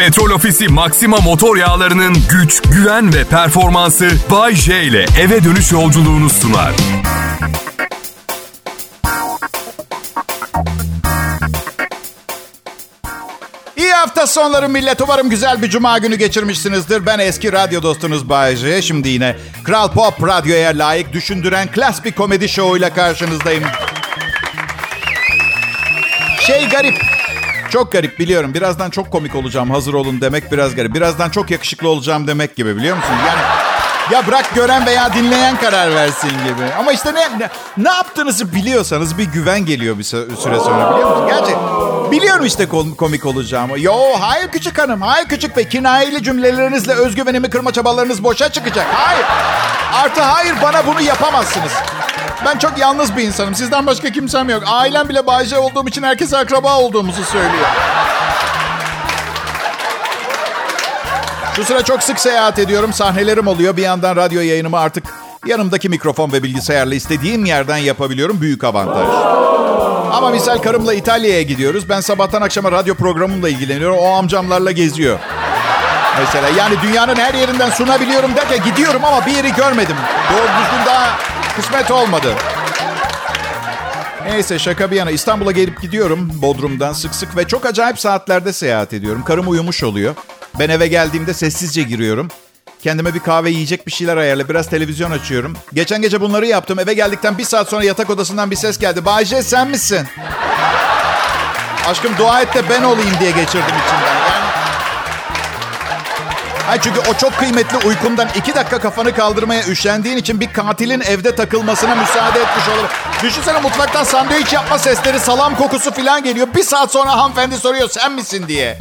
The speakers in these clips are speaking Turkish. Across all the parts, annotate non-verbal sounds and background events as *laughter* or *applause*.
Petrol Ofisi Maxima motor yağlarının güç, güven ve performansı Bay J ile eve dönüş yolculuğunu sunar. İyi hafta sonları millet. Umarım güzel bir cuma günü geçirmişsinizdir. Ben eski radyo dostunuz Bay J. Şimdi yine Kral Pop Radyo'ya layık düşündüren klas bir komedi şovuyla karşınızdayım. Şey garip. Çok garip biliyorum. Birazdan çok komik olacağım. Hazır olun demek biraz garip. Birazdan çok yakışıklı olacağım demek gibi biliyor musun? Yani ya bırak gören veya dinleyen karar versin gibi. Ama işte ne ne, ne yaptığınızı biliyorsanız bir güven geliyor bir süre sonra biliyor musun? Gerçi biliyorum işte komik olacağımı. Yo hayır küçük hanım, hayır küçük bey. Kinayeli cümlelerinizle özgüvenimi kırma çabalarınız boşa çıkacak. Hayır. Artı hayır bana bunu yapamazsınız. Ben çok yalnız bir insanım. Sizden başka kimsem yok. Ailem bile Bayce olduğum için herkese akraba olduğumuzu söylüyor. Şu sıra çok sık seyahat ediyorum. Sahnelerim oluyor. Bir yandan radyo yayınımı artık yanımdaki mikrofon ve bilgisayarla istediğim yerden yapabiliyorum. Büyük avantaj. Ama misal karımla İtalya'ya gidiyoruz. Ben sabahtan akşama radyo programımla ilgileniyorum. O amcamlarla geziyor. Mesela yani dünyanın her yerinden sunabiliyorum derken gidiyorum ama bir yeri görmedim. Doğru düzgün daha kısmet olmadı. Neyse şaka bir yana İstanbul'a gelip gidiyorum Bodrum'dan sık sık ve çok acayip saatlerde seyahat ediyorum. Karım uyumuş oluyor. Ben eve geldiğimde sessizce giriyorum. Kendime bir kahve yiyecek bir şeyler ayarla. Biraz televizyon açıyorum. Geçen gece bunları yaptım. Eve geldikten bir saat sonra yatak odasından bir ses geldi. Bayce sen misin? Aşkım dua et de ben olayım diye geçirdim içimden. Ay çünkü o çok kıymetli uykumdan iki dakika kafanı kaldırmaya üşendiğin için bir katilin evde takılmasına müsaade etmiş olur. Düşünsene mutfaktan sandviç yapma sesleri, salam kokusu falan geliyor. Bir saat sonra hanımefendi soruyor sen misin diye.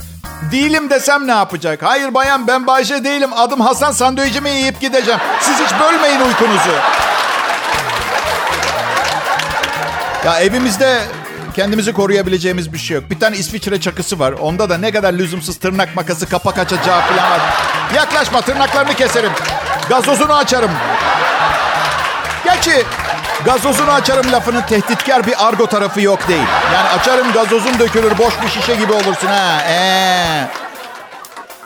Değilim desem ne yapacak? Hayır bayan ben Bayşe değilim. Adım Hasan sandviçimi yiyip gideceğim. Siz hiç bölmeyin uykunuzu. Ya evimizde kendimizi koruyabileceğimiz bir şey yok. Bir tane İsviçre çakısı var. Onda da ne kadar lüzumsuz tırnak makası, kapak açacağı falan var. Yaklaşma tırnaklarını keserim. Gazozunu açarım. Gerçi gazozunu açarım lafının tehditkar bir argo tarafı yok değil. Yani açarım gazozun dökülür boş bir şişe gibi olursun ha. Ee.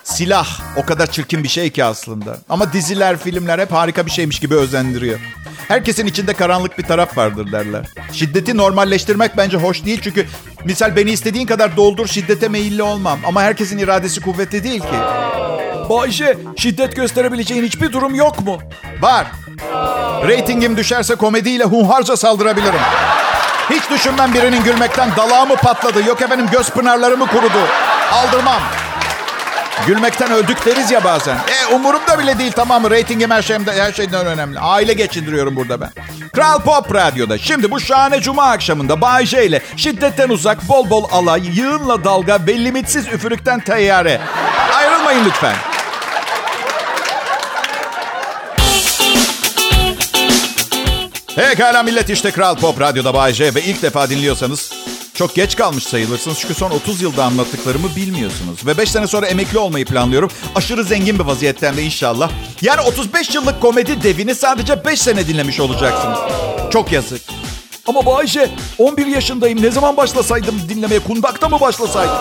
Silah o kadar çirkin bir şey ki aslında. Ama diziler, filmler hep harika bir şeymiş gibi özendiriyor. Herkesin içinde karanlık bir taraf vardır derler. Şiddeti normalleştirmek bence hoş değil çünkü misal beni istediğin kadar doldur şiddete meyilli olmam. Ama herkesin iradesi kuvvetli değil ki. Bayşe şiddet gösterebileceğin hiçbir durum yok mu? Var. Ratingim düşerse komediyle hunharca saldırabilirim. Hiç düşünmem birinin gülmekten dalağımı patladı. Yok efendim göz pınarlarımı kurudu. Aldırmam. Gülmekten öldük deriz ya bazen. E umurumda bile değil tamam mı? Ratingim her, şeyimde, her şeyden önemli. Aile geçindiriyorum burada ben. Kral Pop Radyo'da. Şimdi bu şahane cuma akşamında Bay J ile şiddetten uzak bol bol alay, yığınla dalga ve limitsiz üfürükten teyyare. Ayrılmayın lütfen. Pekala millet işte Kral Pop Radyo'da Bay J ve ilk defa dinliyorsanız çok geç kalmış sayılırsınız çünkü son 30 yılda anlattıklarımı bilmiyorsunuz. Ve 5 sene sonra emekli olmayı planlıyorum. Aşırı zengin bir vaziyettem de inşallah. Yani 35 yıllık komedi devini sadece 5 sene dinlemiş olacaksınız. Çok yazık. Ama Bayşe 11 yaşındayım. Ne zaman başlasaydım dinlemeye? Kundakta mı başlasaydım?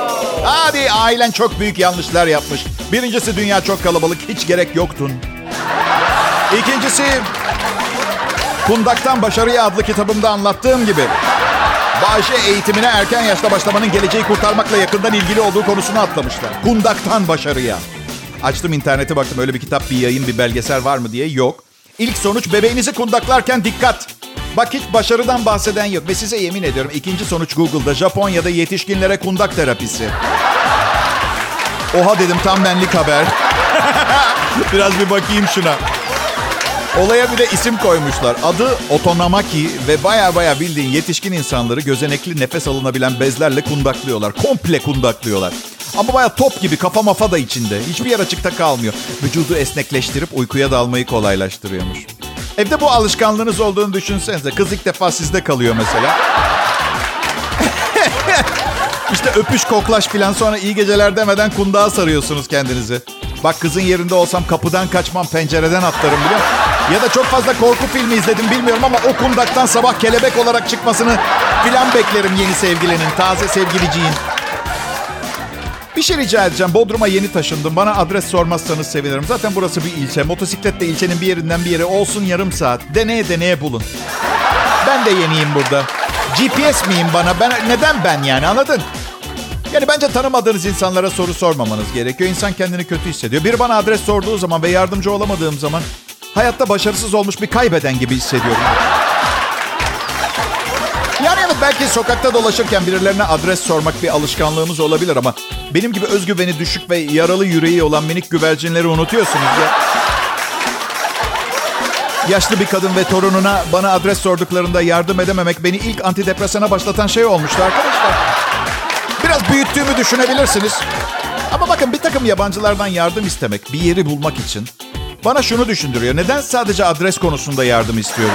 Hadi ailen çok büyük yanlışlar yapmış. Birincisi dünya çok kalabalık. Hiç gerek yoktun. İkincisi Kundaktan Başarıya adlı kitabımda anlattığım gibi Bayşe eğitimine erken yaşta başlamanın geleceği kurtarmakla yakından ilgili olduğu konusunu atlamışlar. Kundaktan başarıya. Açtım internete baktım öyle bir kitap, bir yayın, bir belgesel var mı diye. Yok. İlk sonuç bebeğinizi kundaklarken dikkat. Bak hiç başarıdan bahseden yok. Ve size yemin ediyorum ikinci sonuç Google'da Japonya'da yetişkinlere kundak terapisi. Oha dedim tam benlik haber. *laughs* Biraz bir bakayım şuna. Olaya bir de isim koymuşlar. Adı Otonamaki ve baya baya bildiğin yetişkin insanları gözenekli nefes alınabilen bezlerle kundaklıyorlar. Komple kundaklıyorlar. Ama baya top gibi kafa mafa da içinde. Hiçbir yer açıkta kalmıyor. Vücudu esnekleştirip uykuya dalmayı kolaylaştırıyormuş. Evde bu alışkanlığınız olduğunu düşünsenize. Kız ilk defa sizde kalıyor mesela. *laughs* işte öpüş koklaş filan sonra iyi geceler demeden kundağa sarıyorsunuz kendinizi. Bak kızın yerinde olsam kapıdan kaçmam, pencereden atlarım biliyor musun? Ya da çok fazla korku filmi izledim bilmiyorum ama o kundaktan sabah kelebek olarak çıkmasını filan beklerim yeni sevgilinin, taze sevgiliciğin. Bir şey rica edeceğim. Bodrum'a yeni taşındım. Bana adres sormazsanız sevinirim. Zaten burası bir ilçe. Motosikletle ilçenin bir yerinden bir yere olsun yarım saat. Deneye deneye bulun. Ben de yeniyim burada. GPS miyim bana? Ben neden ben yani anladın? Yani bence tanımadığınız insanlara soru sormamanız gerekiyor. İnsan kendini kötü hissediyor. Biri bana adres sorduğu zaman ve yardımcı olamadığım zaman hayatta başarısız olmuş bir kaybeden gibi hissediyorum. Yani evet belki sokakta dolaşırken birilerine adres sormak bir alışkanlığımız olabilir ama benim gibi özgüveni düşük ve yaralı yüreği olan minik güvercinleri unutuyorsunuz ya. Yaşlı bir kadın ve torununa bana adres sorduklarında yardım edememek beni ilk antidepresana başlatan şey olmuştu arkadaşlar. Biraz büyüttüğümü düşünebilirsiniz. Ama bakın bir takım yabancılardan yardım istemek, bir yeri bulmak için bana şunu düşündürüyor. Neden sadece adres konusunda yardım istiyoruz?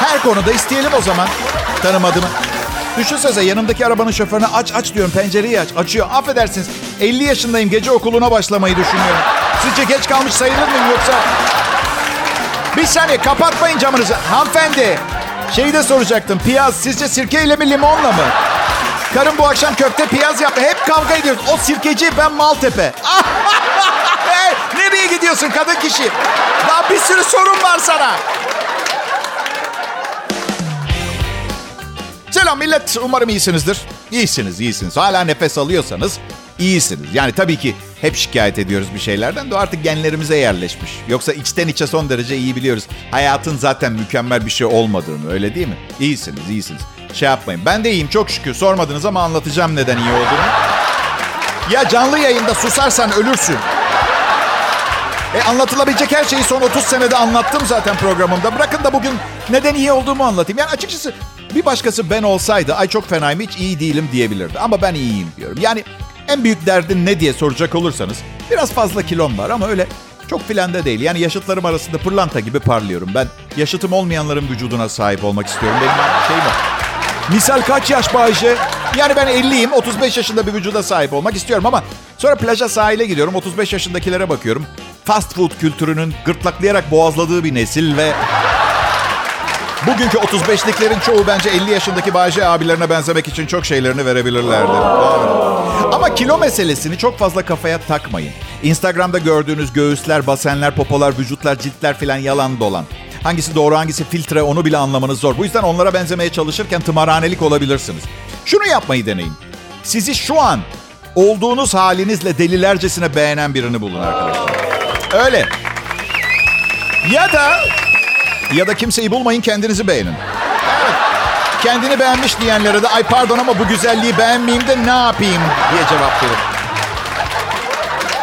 Her konuda isteyelim o zaman. Tanımadığımı. Düşünsenize yanımdaki arabanın şoförüne aç aç diyorum pencereyi aç. Açıyor. Affedersiniz 50 yaşındayım gece okuluna başlamayı düşünüyorum. Sizce geç kalmış sayılır mıyım yoksa? Bir saniye kapatmayın camınızı. Hanımefendi şeyi de soracaktım. Piyaz sizce sirkeyle mi limonla mı? Karım bu akşam köfte piyaz yaptı. Hep kavga ediyoruz. O sirkeci ben Maltepe. Gidiyorsun kadın kişi? Daha bir sürü sorun var sana. Selam millet. Umarım iyisinizdir. İyisiniz, iyisiniz. Hala nefes alıyorsanız iyisiniz. Yani tabii ki hep şikayet ediyoruz bir şeylerden de artık genlerimize yerleşmiş. Yoksa içten içe son derece iyi biliyoruz. Hayatın zaten mükemmel bir şey olmadığını öyle değil mi? İyisiniz, iyisiniz. Şey yapmayın. Ben de iyiyim çok şükür. Sormadınız ama anlatacağım neden iyi olduğunu. Ya canlı yayında susarsan ölürsün. E anlatılabilecek her şeyi son 30 senede anlattım zaten programımda. Bırakın da bugün neden iyi olduğumu anlatayım. Yani açıkçası bir başkası ben olsaydı ay çok fenayım hiç iyi değilim diyebilirdi. Ama ben iyiyim diyorum. Yani en büyük derdin ne diye soracak olursanız biraz fazla kilom var ama öyle çok filan da değil. Yani yaşıtlarım arasında pırlanta gibi parlıyorum. Ben yaşıtım olmayanların vücuduna sahip olmak istiyorum. Benim şeyim o. Misal kaç yaş Bayce? Yani ben 50'yim, 35 yaşında bir vücuda sahip olmak istiyorum ama sonra plaja sahile gidiyorum, 35 yaşındakilere bakıyorum. Fast food kültürünün gırtlaklayarak boğazladığı bir nesil ve bugünkü 35'liklerin çoğu bence 50 yaşındaki Bayce abilerine benzemek için çok şeylerini verebilirlerdi. Ama kilo meselesini çok fazla kafaya takmayın. Instagram'da gördüğünüz göğüsler, basenler, popolar, vücutlar, ciltler filan yalan dolan. Hangisi doğru hangisi filtre onu bile anlamanız zor. Bu yüzden onlara benzemeye çalışırken tımarhanelik olabilirsiniz. Şunu yapmayı deneyin. Sizi şu an olduğunuz halinizle delilercesine beğenen birini bulun arkadaşlar. Öyle. Ya da ya da kimseyi bulmayın kendinizi beğenin. Evet. Kendini beğenmiş diyenlere de ay pardon ama bu güzelliği beğenmeyeyim de ne yapayım diye cevap verin.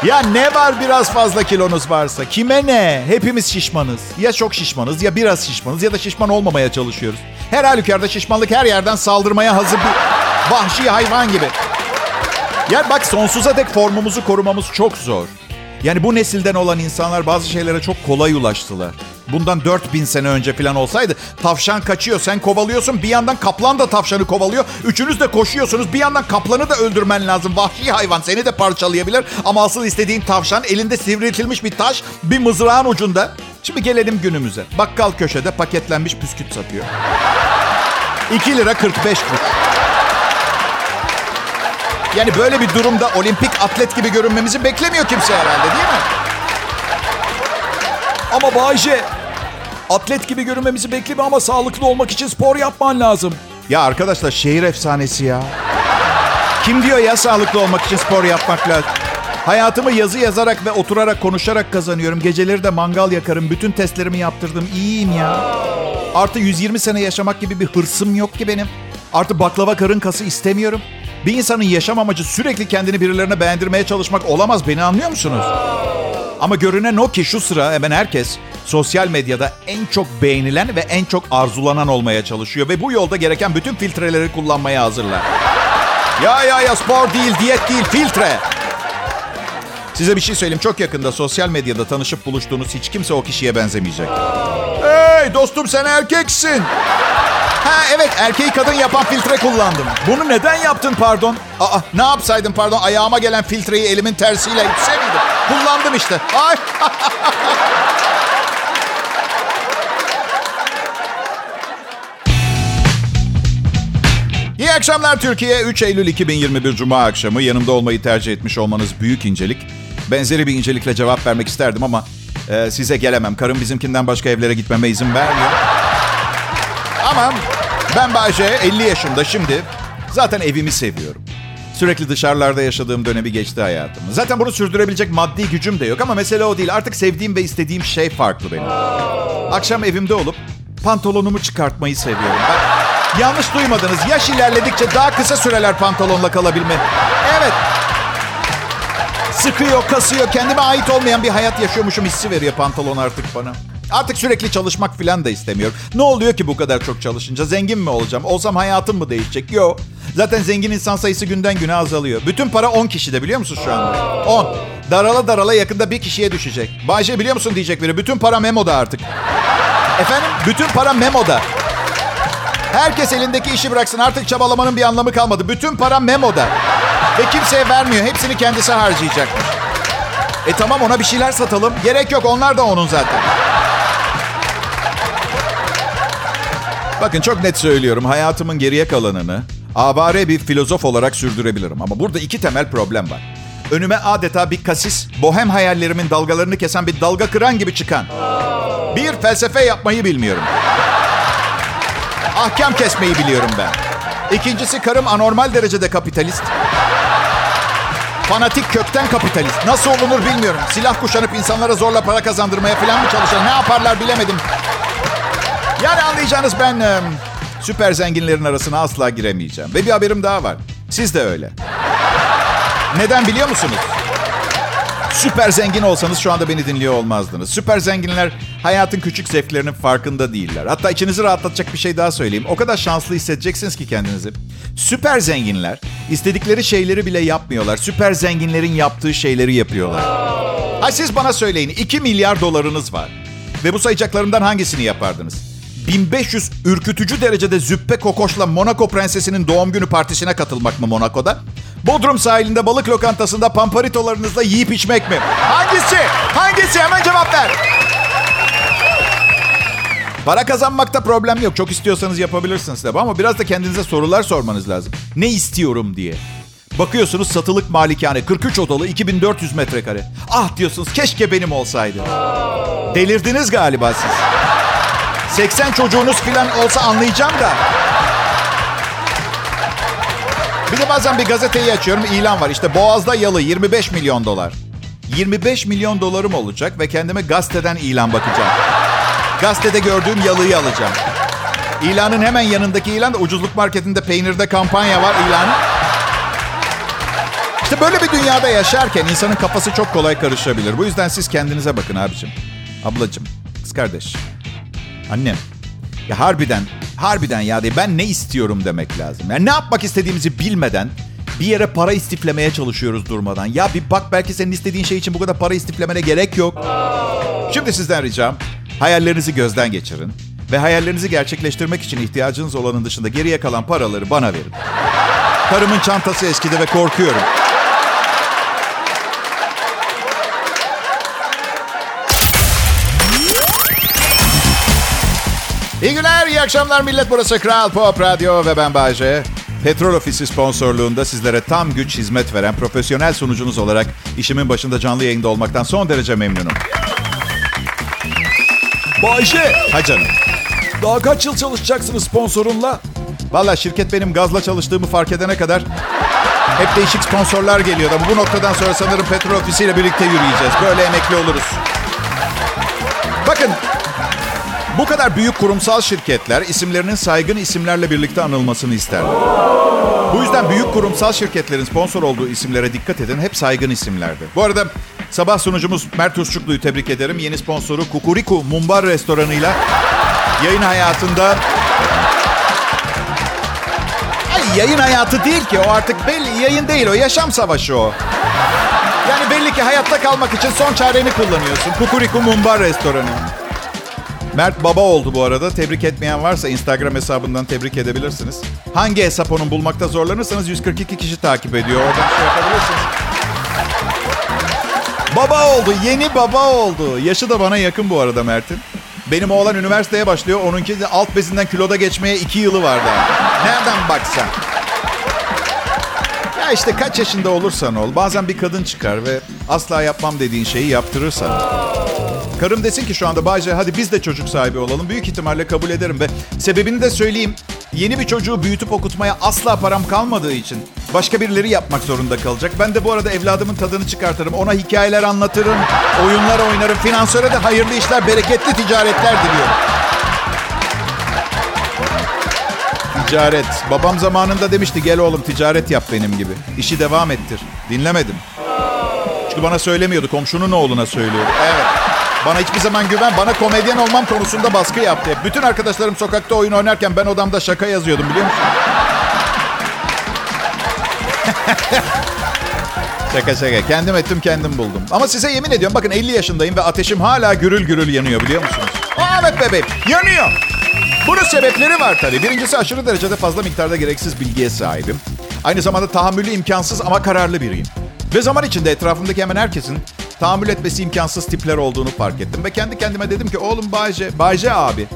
Ya ne var biraz fazla kilonuz varsa? Kime ne? Hepimiz şişmanız. Ya çok şişmanız ya biraz şişmanız ya da şişman olmamaya çalışıyoruz. Her halükarda şişmanlık her yerden saldırmaya hazır bir vahşi hayvan gibi. Ya bak sonsuza dek formumuzu korumamız çok zor. Yani bu nesilden olan insanlar bazı şeylere çok kolay ulaştılar. Bundan 4000 sene önce falan olsaydı tavşan kaçıyor sen kovalıyorsun bir yandan kaplan da tavşanı kovalıyor. Üçünüz de koşuyorsunuz bir yandan kaplanı da öldürmen lazım. Vahşi hayvan seni de parçalayabilir ama asıl istediğin tavşan elinde sivriltilmiş bir taş bir mızrağın ucunda. Şimdi gelelim günümüze. Bakkal köşede paketlenmiş bisküt satıyor. 2 lira 45 kuruş. Yani böyle bir durumda olimpik atlet gibi görünmemizi beklemiyor kimse herhalde değil mi? Ama Bayce, atlet gibi görünmemizi bekleme ama sağlıklı olmak için spor yapman lazım. Ya arkadaşlar şehir efsanesi ya. Kim diyor ya sağlıklı olmak için spor yapmak lazım? Hayatımı yazı yazarak ve oturarak konuşarak kazanıyorum. Geceleri de mangal yakarım. Bütün testlerimi yaptırdım. İyiyim ya. Artı 120 sene yaşamak gibi bir hırsım yok ki benim. Artı baklava karın kası istemiyorum. Bir insanın yaşam amacı sürekli kendini birilerine beğendirmeye çalışmak olamaz. Beni anlıyor musunuz? Ama görünen o ki şu sıra hemen herkes sosyal medyada en çok beğenilen ve en çok arzulanan olmaya çalışıyor. Ve bu yolda gereken bütün filtreleri kullanmaya hazırlar. Ya ya ya spor değil, diyet değil, filtre. Size bir şey söyleyeyim. Çok yakında sosyal medyada tanışıp buluştuğunuz hiç kimse o kişiye benzemeyecek. Hey dostum sen erkeksin. Ha evet erkeği kadın yapan filtre kullandım. Bunu neden yaptın pardon? Aa ne yapsaydım pardon ayağıma gelen filtreyi elimin tersiyle itse? Kullandım işte. Ay. İyi akşamlar Türkiye. 3 Eylül 2021 Cuma akşamı. Yanımda olmayı tercih etmiş olmanız büyük incelik. Benzeri bir incelikle cevap vermek isterdim ama e, size gelemem. Karım bizimkinden başka evlere gitmeme izin vermiyor. Ama ben Bayce, 50 yaşında şimdi. Zaten evimi seviyorum. Sürekli dışarılarda yaşadığım dönemi geçti hayatım. Zaten bunu sürdürebilecek maddi gücüm de yok ama mesele o değil. Artık sevdiğim ve istediğim şey farklı benim. Akşam evimde olup pantolonumu çıkartmayı seviyorum. Ben, yanlış duymadınız. Yaş ilerledikçe daha kısa süreler pantolonla kalabilme. Evet. Sıkıyor, kasıyor. Kendime ait olmayan bir hayat yaşıyormuşum hissi veriyor pantolon artık bana. Artık sürekli çalışmak falan da istemiyorum. Ne oluyor ki bu kadar çok çalışınca? Zengin mi olacağım? Olsam hayatım mı değişecek? Yok. Zaten zengin insan sayısı günden güne azalıyor. Bütün para 10 kişide biliyor musun şu anda? 10. Darala darala yakında bir kişiye düşecek. Bayce biliyor musun diyecek biri. Bütün para Memo'da artık. Efendim? Bütün para Memo'da. Herkes elindeki işi bıraksın. Artık çabalamanın bir anlamı kalmadı. Bütün para Memo'da. Ve kimseye vermiyor. Hepsini kendisi harcayacak. E tamam ona bir şeyler satalım. Gerek yok onlar da onun zaten. Bakın çok net söylüyorum. Hayatımın geriye kalanını avare bir filozof olarak sürdürebilirim. Ama burada iki temel problem var. Önüme adeta bir kasis, bohem hayallerimin dalgalarını kesen bir dalga kıran gibi çıkan. Bir, felsefe yapmayı bilmiyorum. Ahkam kesmeyi biliyorum ben. İkincisi karım anormal derecede kapitalist. Fanatik kökten kapitalist. Nasıl olunur bilmiyorum. Silah kuşanıp insanlara zorla para kazandırmaya falan mı çalışır? Ne yaparlar bilemedim. Yani anlayacağınız ben süper zenginlerin arasına asla giremeyeceğim. Ve bir haberim daha var. Siz de öyle. Neden biliyor musunuz? Süper zengin olsanız şu anda beni dinliyor olmazdınız. Süper zenginler hayatın küçük zevklerinin farkında değiller. Hatta içinizi rahatlatacak bir şey daha söyleyeyim. O kadar şanslı hissedeceksiniz ki kendinizi. Süper zenginler istedikleri şeyleri bile yapmıyorlar. Süper zenginlerin yaptığı şeyleri yapıyorlar. Ha siz bana söyleyin 2 milyar dolarınız var. Ve bu sayacaklarımdan hangisini yapardınız? 1500 ürkütücü derecede züppe kokoşla Monaco prensesinin doğum günü partisine katılmak mı Monaco'da? Bodrum sahilinde balık lokantasında pamparitolarınızla yiyip içmek mi? Hangisi? Hangisi? Hemen cevap ver. Para kazanmakta problem yok. Çok istiyorsanız yapabilirsiniz tabii ama biraz da kendinize sorular sormanız lazım. Ne istiyorum diye. Bakıyorsunuz satılık malikane 43 odalı 2400 metrekare. Ah diyorsunuz keşke benim olsaydı. Delirdiniz galiba siz. 80 çocuğunuz falan olsa anlayacağım da. Bir de bazen bir gazeteyi açıyorum ilan var. İşte Boğaz'da yalı 25 milyon dolar. 25 milyon dolarım olacak ve kendime gazeteden ilan bakacağım. Gazetede gördüğüm yalıyı alacağım. İlanın hemen yanındaki ilan da ucuzluk marketinde peynirde kampanya var ilanı. İşte böyle bir dünyada yaşarken insanın kafası çok kolay karışabilir. Bu yüzden siz kendinize bakın abicim. Ablacım, kız kardeş, annem. Ya harbiden, harbiden ya diye ben ne istiyorum demek lazım. Yani ne yapmak istediğimizi bilmeden bir yere para istiflemeye çalışıyoruz durmadan. Ya bir bak belki senin istediğin şey için bu kadar para istiflemene gerek yok. Şimdi sizden ricam hayallerinizi gözden geçirin. Ve hayallerinizi gerçekleştirmek için ihtiyacınız olanın dışında geriye kalan paraları bana verin. Karımın çantası eskidi ve korkuyorum. İyi günler, iyi akşamlar millet. Burası Kral Pop Radyo ve ben Bayce. Petrol Ofisi sponsorluğunda sizlere tam güç hizmet veren profesyonel sunucunuz olarak işimin başında canlı yayında olmaktan son derece memnunum. Bayşe, Ha canım. daha kaç yıl çalışacaksınız sponsorunla? Valla şirket benim gazla çalıştığımı fark edene kadar hep değişik sponsorlar geliyordu. Ama bu noktadan sonra sanırım Petrol Ofisi ile birlikte yürüyeceğiz. Böyle emekli oluruz. Bakın bu kadar büyük kurumsal şirketler isimlerinin saygın isimlerle birlikte anılmasını isterler. Bu yüzden büyük kurumsal şirketlerin sponsor olduğu isimlere dikkat edin. Hep saygın isimlerdi. Bu arada sabah sunucumuz Mert Usçuklu'yu tebrik ederim. Yeni sponsoru Kukuriku Mumbar Restoranı'yla yayın hayatında... Ay yayın hayatı değil ki o artık belli yayın değil o yaşam savaşı o. Yani belli ki hayatta kalmak için son çareni kullanıyorsun. Kukuriku Mumbar Restoranı. Mert baba oldu bu arada. Tebrik etmeyen varsa Instagram hesabından tebrik edebilirsiniz. Hangi hesap onun bulmakta zorlanırsanız 142 kişi takip ediyor. Oradan şey yapabilirsiniz. Baba oldu. Yeni baba oldu. Yaşı da bana yakın bu arada Mert'in. Benim oğlan üniversiteye başlıyor. Onunki de alt bezinden kiloda geçmeye iki yılı var daha. Nereden baksan. Ya işte kaç yaşında olursan ol bazen bir kadın çıkar ve asla yapmam dediğin şeyi yaptırırsan. Karım desin ki şu anda Bayce hadi biz de çocuk sahibi olalım. Büyük ihtimalle kabul ederim ve sebebini de söyleyeyim. Yeni bir çocuğu büyütüp okutmaya asla param kalmadığı için başka birileri yapmak zorunda kalacak. Ben de bu arada evladımın tadını çıkartırım. Ona hikayeler anlatırım, oyunlar oynarım. Finansöre de hayırlı işler, bereketli ticaretler diliyorum. Ticaret. Babam zamanında demişti gel oğlum ticaret yap benim gibi. İşi devam ettir. Dinlemedim. Çünkü bana söylemiyordu. Komşunun oğluna söylüyordu. Evet. Bana hiçbir zaman güven, bana komedyen olmam konusunda baskı yaptı. Bütün arkadaşlarım sokakta oyun oynarken ben odamda şaka yazıyordum biliyor musun? *laughs* şaka şaka. Kendim ettim kendim buldum. Ama size yemin ediyorum bakın 50 yaşındayım ve ateşim hala gürül gürül yanıyor biliyor musunuz? Aa, evet bebeğim yanıyor. Bunun sebepleri var tabii. Birincisi aşırı derecede fazla miktarda gereksiz bilgiye sahibim. Aynı zamanda tahammülü imkansız ama kararlı biriyim. Ve zaman içinde etrafımdaki hemen herkesin tahammül etmesi imkansız tipler olduğunu fark ettim. Ve kendi kendime dedim ki oğlum Bayce, Bayce abi.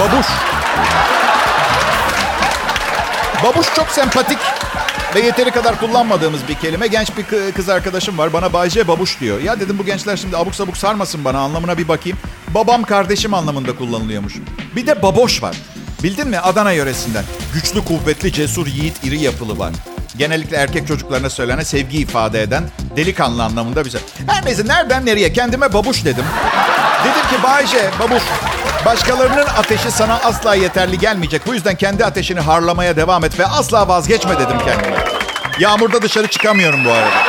Babuş. Babuş çok sempatik ve yeteri kadar kullanmadığımız bir kelime. Genç bir kız arkadaşım var bana Bayce Babuş diyor. Ya dedim bu gençler şimdi abuk sabuk sarmasın bana anlamına bir bakayım. Babam kardeşim anlamında kullanılıyormuş. Bir de baboş var. Bildin mi Adana yöresinden. Güçlü, kuvvetli, cesur, yiğit, iri yapılı var. Genellikle erkek çocuklarına söylenen sevgi ifade eden delikanlı anlamında bir şey. Her neyse nereden nereye kendime babuş dedim. Dedim ki Bayce babuş başkalarının ateşi sana asla yeterli gelmeyecek. Bu yüzden kendi ateşini harlamaya devam et ve asla vazgeçme dedim kendime. Yağmurda dışarı çıkamıyorum bu arada.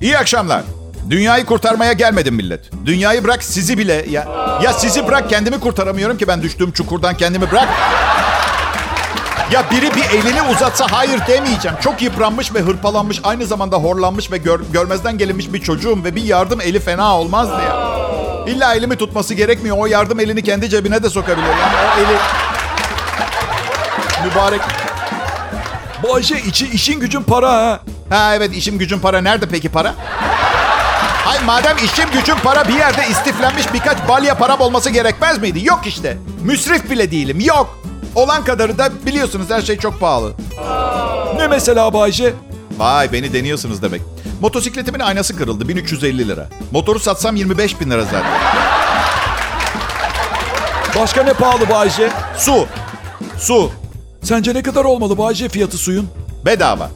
İyi akşamlar. Dünyayı kurtarmaya gelmedim millet. Dünyayı bırak sizi bile ya ya sizi bırak kendimi kurtaramıyorum ki ben düştüğüm çukurdan kendimi bırak. Ya biri bir elini uzatsa hayır demeyeceğim. Çok yıpranmış ve hırpalanmış, aynı zamanda horlanmış ve gör, görmezden gelinmiş bir çocuğum ve bir yardım eli fena olmazdı ya. İlla elimi tutması gerekmiyor. O yardım elini kendi cebine de sokabilir. Yani o eli mübarek. Bayşe içi, işin gücün para ha. Ha evet işim gücüm para. Nerede peki para? Hay madem işim gücüm para bir yerde istiflenmiş birkaç balya param olması gerekmez miydi? Yok işte. Müsrif bile değilim. Yok. Olan kadarı da biliyorsunuz her şey çok pahalı. Ne mesela Bayşe? Vay beni deniyorsunuz demek. Motosikletimin aynası kırıldı 1350 lira. Motoru satsam 25 bin lira zaten. Başka ne pahalı Bayşe? Su. Su. Sence ne kadar olmalı Bayşe fiyatı suyun? Bedava.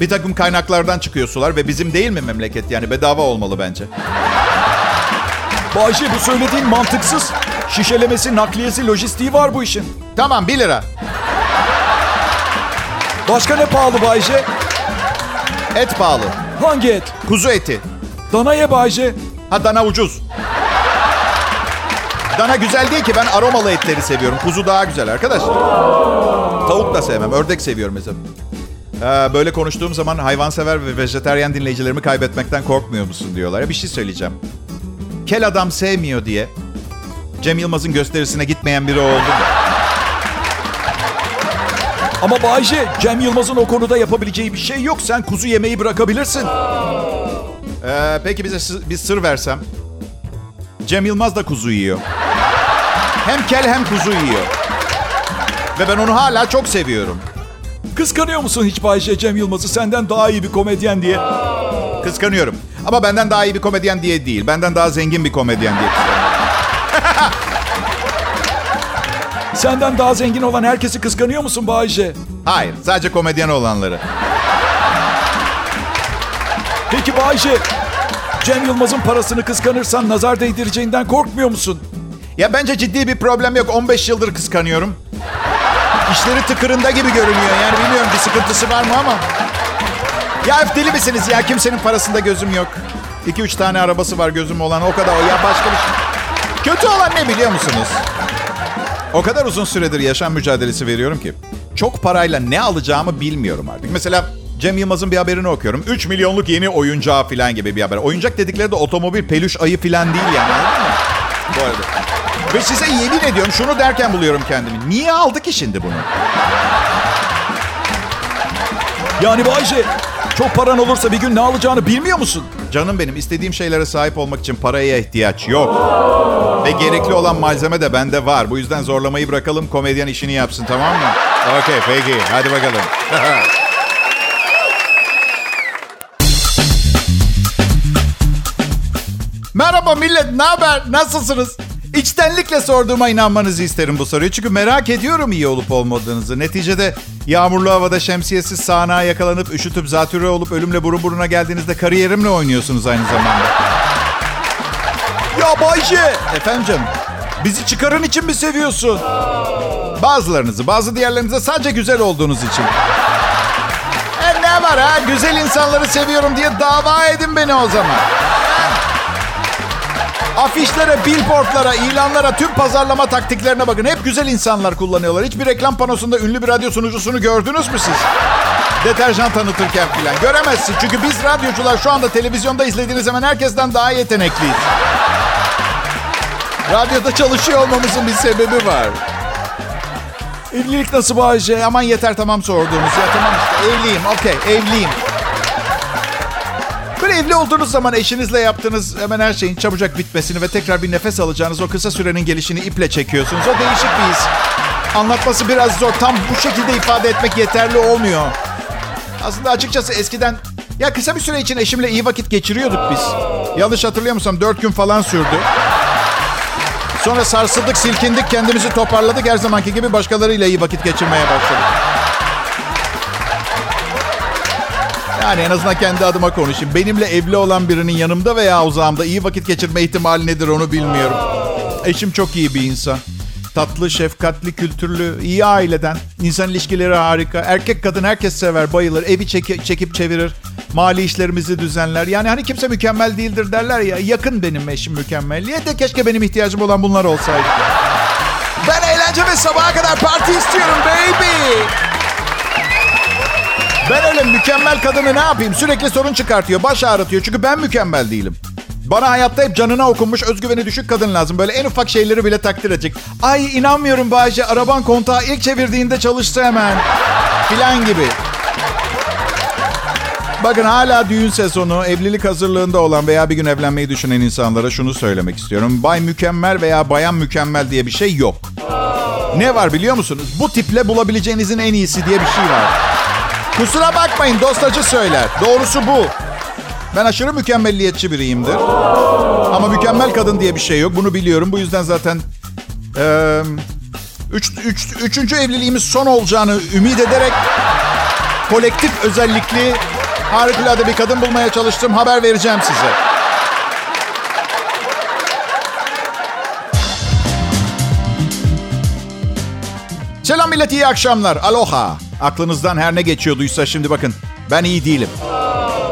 Bir takım kaynaklardan çıkıyor sular ve bizim değil mi memleket yani bedava olmalı bence. Bayşe bu söylediğin mantıksız. Şişelemesi, nakliyesi, lojistiği var bu işin. Tamam 1 lira. Başka ne pahalı Bayşe? Et pahalı. Hangi et? Kuzu eti. Dana ye Bayşe. Ha dana ucuz. Dana güzel değil ki ben aromalı etleri seviyorum. Kuzu daha güzel arkadaş. Tavuk da sevmem. Ördek seviyorum mesela. Ee, böyle konuştuğum zaman hayvansever ve vejeteryan dinleyicilerimi kaybetmekten korkmuyor musun diyorlar. Bir şey söyleyeceğim. Kel adam sevmiyor diye Cem Yılmaz'ın gösterisine gitmeyen biri oldu mu? Ama Bayşe, Cem Yılmaz'ın o konuda yapabileceği bir şey yok. Sen kuzu yemeği bırakabilirsin. Ee, peki bize bir sır versem. Cem Yılmaz da kuzu yiyor. Hem kel hem kuzu yiyor. Ve ben onu hala çok seviyorum. Kıskanıyor musun hiç Bayşe Cem Yılmaz'ı senden daha iyi bir komedyen diye? Kıskanıyorum. Ama benden daha iyi bir komedyen diye değil. Benden daha zengin bir komedyen diye. *laughs* Senden daha zengin olan herkesi kıskanıyor musun Bayşe? Hayır. Sadece komedyen olanları. Peki Bayşe, Cem Yılmaz'ın parasını kıskanırsan nazar değdireceğinden korkmuyor musun? Ya bence ciddi bir problem yok. 15 yıldır kıskanıyorum. İşleri tıkırında gibi görünüyor. Yani bilmiyorum bir sıkıntısı var mı ama. Ya deli misiniz ya? Kimsenin parasında gözüm yok. 2-3 tane arabası var gözüm olan. O kadar. Ya başka bir şey. Kötü olan ne biliyor musunuz? O kadar uzun süredir yaşam mücadelesi veriyorum ki. Çok parayla ne alacağımı bilmiyorum artık. Mesela Cem Yılmaz'ın bir haberini okuyorum. 3 milyonluk yeni oyuncağı falan gibi bir haber. Oyuncak dedikleri de otomobil, peluş ayı falan değil yani. Anladın mı? Bu arada. Ve size yemin ediyorum şunu derken buluyorum kendimi. Niye aldık ki şimdi bunu? Yani Bayşe, çok paran olursa bir gün ne alacağını bilmiyor musun? Canım benim istediğim şeylere sahip olmak için paraya ihtiyaç yok. Ve gerekli olan malzeme de bende var. Bu yüzden zorlamayı bırakalım komedyen işini yapsın tamam mı? Okey peki hadi bakalım. *laughs* Merhaba millet, ne haber? Nasılsınız? İçtenlikle sorduğuma inanmanızı isterim bu soruyu. Çünkü merak ediyorum iyi olup olmadığınızı. Neticede yağmurlu havada şemsiyesiz sağanağa yakalanıp üşütüp zatürre olup ölümle burun buruna geldiğinizde kariyerimle oynuyorsunuz aynı zamanda. Ya Bayşe! Efendim canım? Bizi çıkarın için mi seviyorsun? Bazılarınızı, bazı diğerlerinize sadece güzel olduğunuz için. E ne var ha? Güzel insanları seviyorum diye dava edin beni o zaman. Afişlere, billboardlara, ilanlara, tüm pazarlama taktiklerine bakın. Hep güzel insanlar kullanıyorlar. Hiçbir reklam panosunda ünlü bir radyo sunucusunu gördünüz mü siz? Deterjan tanıtırken filan. Göremezsin. Çünkü biz radyocular şu anda televizyonda izlediğiniz zaman herkesten daha yetenekliyiz. Radyoda çalışıyor olmamızın bir sebebi var. Evlilik nasıl Bayce? Aman yeter tamam sorduğunuz. Ya tamam işte evliyim. Okey evliyim. Evli olduğunuz zaman eşinizle yaptığınız hemen her şeyin çabucak bitmesini ve tekrar bir nefes alacağınız o kısa sürenin gelişini iple çekiyorsunuz. O değişik bir his. Anlatması biraz zor. Tam bu şekilde ifade etmek yeterli olmuyor. Aslında açıkçası eskiden ya kısa bir süre için eşimle iyi vakit geçiriyorduk biz. Yanlış hatırlıyormursam dört gün falan sürdü. Sonra sarsıldık, silkindik, kendimizi toparladık. Her zamanki gibi başkalarıyla iyi vakit geçirmeye başladık. Yani en azından kendi adıma konuşayım. Benimle evli olan birinin yanımda veya uzağımda iyi vakit geçirme ihtimali nedir onu bilmiyorum. Eşim çok iyi bir insan. Tatlı, şefkatli, kültürlü, iyi aileden. İnsan ilişkileri harika. Erkek kadın herkes sever, bayılır. Evi çeki, çekip çevirir. Mali işlerimizi düzenler. Yani hani kimse mükemmel değildir derler ya. Yakın benim eşim mükemmelliğe de keşke benim ihtiyacım olan bunlar olsaydı. Ben eğlence ve sabaha kadar parti istiyorum baby. Ben öyle mükemmel kadını ne yapayım? Sürekli sorun çıkartıyor, baş ağrıtıyor. Çünkü ben mükemmel değilim. Bana hayatta hep canına okunmuş, özgüveni düşük kadın lazım. Böyle en ufak şeyleri bile takdir edecek. Ay inanmıyorum Bayce, araban kontağı ilk çevirdiğinde çalıştı hemen. Filan gibi. Bakın hala düğün sezonu, evlilik hazırlığında olan veya bir gün evlenmeyi düşünen insanlara şunu söylemek istiyorum. Bay mükemmel veya bayan mükemmel diye bir şey yok. Ne var biliyor musunuz? Bu tiple bulabileceğinizin en iyisi diye bir şey var. Kusura bakmayın dostacı söyler. Doğrusu bu. Ben aşırı mükemmelliyetçi biriyimdir. Ama mükemmel kadın diye bir şey yok. Bunu biliyorum. Bu yüzden zaten... E, üç, üç, üçüncü evliliğimiz son olacağını ümit ederek... Kolektif özellikli harikulade bir kadın bulmaya çalıştım. Haber vereceğim size. Selam millet iyi akşamlar. Aloha. Aklınızdan her ne geçiyorduysa şimdi bakın. Ben iyi değilim.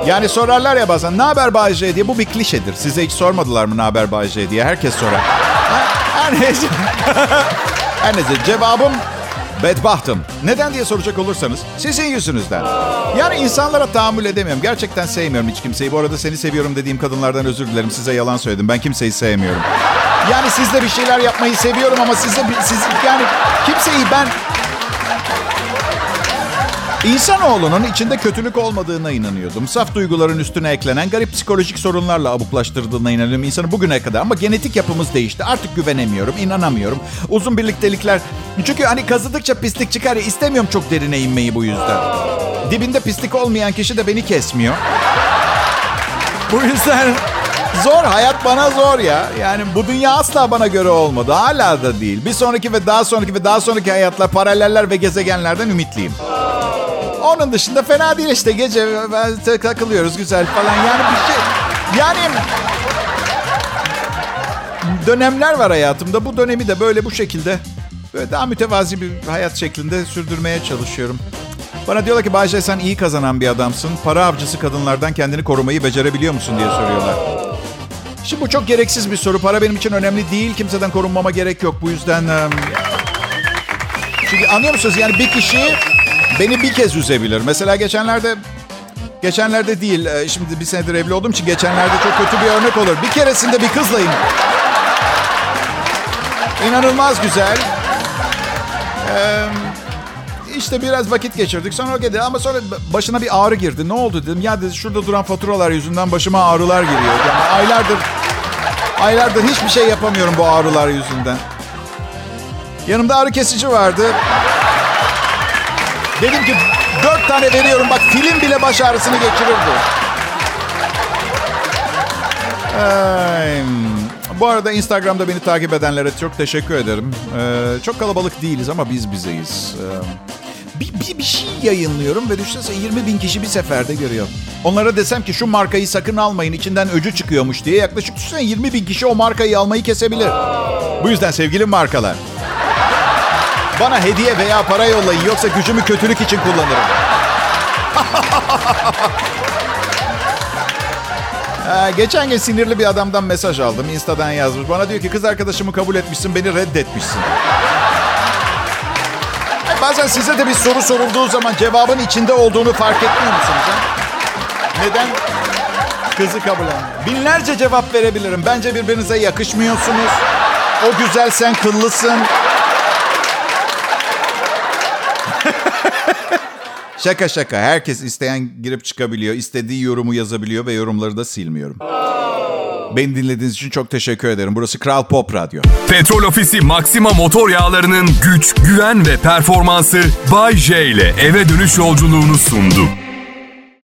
Yani sorarlar ya bazen ne haber Bayce diye. Bu bir klişedir. Size hiç sormadılar mı ne haber Bayce diye. Herkes sorar. Her neyse. *laughs* Her neyse cevabım bedbahtım. Neden diye soracak olursanız sizin yüzünüzden. Yani insanlara tahammül edemiyorum. Gerçekten sevmiyorum hiç kimseyi. Bu arada seni seviyorum dediğim kadınlardan özür dilerim. Size yalan söyledim. Ben kimseyi sevmiyorum. Yani sizle bir şeyler yapmayı seviyorum ama size siz yani kimseyi ben İnsanoğlunun içinde kötülük olmadığına inanıyordum. Saf duyguların üstüne eklenen garip psikolojik sorunlarla abuklaştırdığına inanıyorum insanı bugüne kadar. Ama genetik yapımız değişti. Artık güvenemiyorum, inanamıyorum. Uzun birliktelikler... Çünkü hani kazıdıkça pislik çıkar ya istemiyorum çok derine inmeyi bu yüzden. Dibinde pislik olmayan kişi de beni kesmiyor. Bu yüzden zor. Hayat bana zor ya. Yani bu dünya asla bana göre olmadı. Hala da değil. Bir sonraki ve daha sonraki ve daha sonraki hayatlar, paraleller ve gezegenlerden ümitliyim. Onun dışında fena değil işte gece takılıyoruz güzel falan yani bir şey. Yani dönemler var hayatımda. Bu dönemi de böyle bu şekilde böyle daha mütevazi bir hayat şeklinde sürdürmeye çalışıyorum. Bana diyorlar ki Bayce sen iyi kazanan bir adamsın. Para avcısı kadınlardan kendini korumayı becerebiliyor musun diye soruyorlar. Şimdi bu çok gereksiz bir soru. Para benim için önemli değil. Kimseden korunmama gerek yok. Bu yüzden... Çünkü anlıyor musunuz? Yani bir kişi beni bir kez üzebilir. Mesela geçenlerde geçenlerde değil. Şimdi bir senedir evli olduğum için geçenlerde çok kötü bir örnek olur. Bir keresinde bir kızlayım. İnanılmaz güzel. Ee, işte biraz vakit geçirdik. Sonra o dedi ama sonra başına bir ağrı girdi. Ne oldu dedim. Ya dedi şurada duran faturalar yüzünden başıma ağrılar giriyor. Yani aylardır Aylardır hiçbir şey yapamıyorum bu ağrılar yüzünden. Yanımda ağrı kesici vardı. Dedim ki dört tane veriyorum bak film bile baş ağrısını geçirirdi. Ay, bu arada Instagram'da beni takip edenlere çok teşekkür ederim. Ee, çok kalabalık değiliz ama biz bizeyiz. Ee, bir, bir, bir şey yayınlıyorum ve düşünsene 20 bin kişi bir seferde görüyor. Onlara desem ki şu markayı sakın almayın içinden öcü çıkıyormuş diye yaklaşık düşünsene 20 bin kişi o markayı almayı kesebilir. Bu yüzden sevgili markalar. Bana hediye veya para yollayın yoksa gücümü kötülük için kullanırım. *laughs* Ee, geçen gün sinirli bir adamdan mesaj aldım. Insta'dan yazmış. Bana diyor ki kız arkadaşımı kabul etmişsin, beni reddetmişsin. Bazen size de bir soru sorulduğu zaman cevabın içinde olduğunu fark etmiyor musunuz? Ha? Neden kızı kabul etmiyor? Binlerce cevap verebilirim. Bence birbirinize yakışmıyorsunuz. O güzel, sen kıllısın. *laughs* Şaka şaka. Herkes isteyen girip çıkabiliyor. İstediği yorumu yazabiliyor ve yorumları da silmiyorum. Beni dinlediğiniz için çok teşekkür ederim. Burası Kral Pop Radyo. Petrol Ofisi Maxima motor yağlarının güç, güven ve performansı Bay J ile eve dönüş yolculuğunu sundu.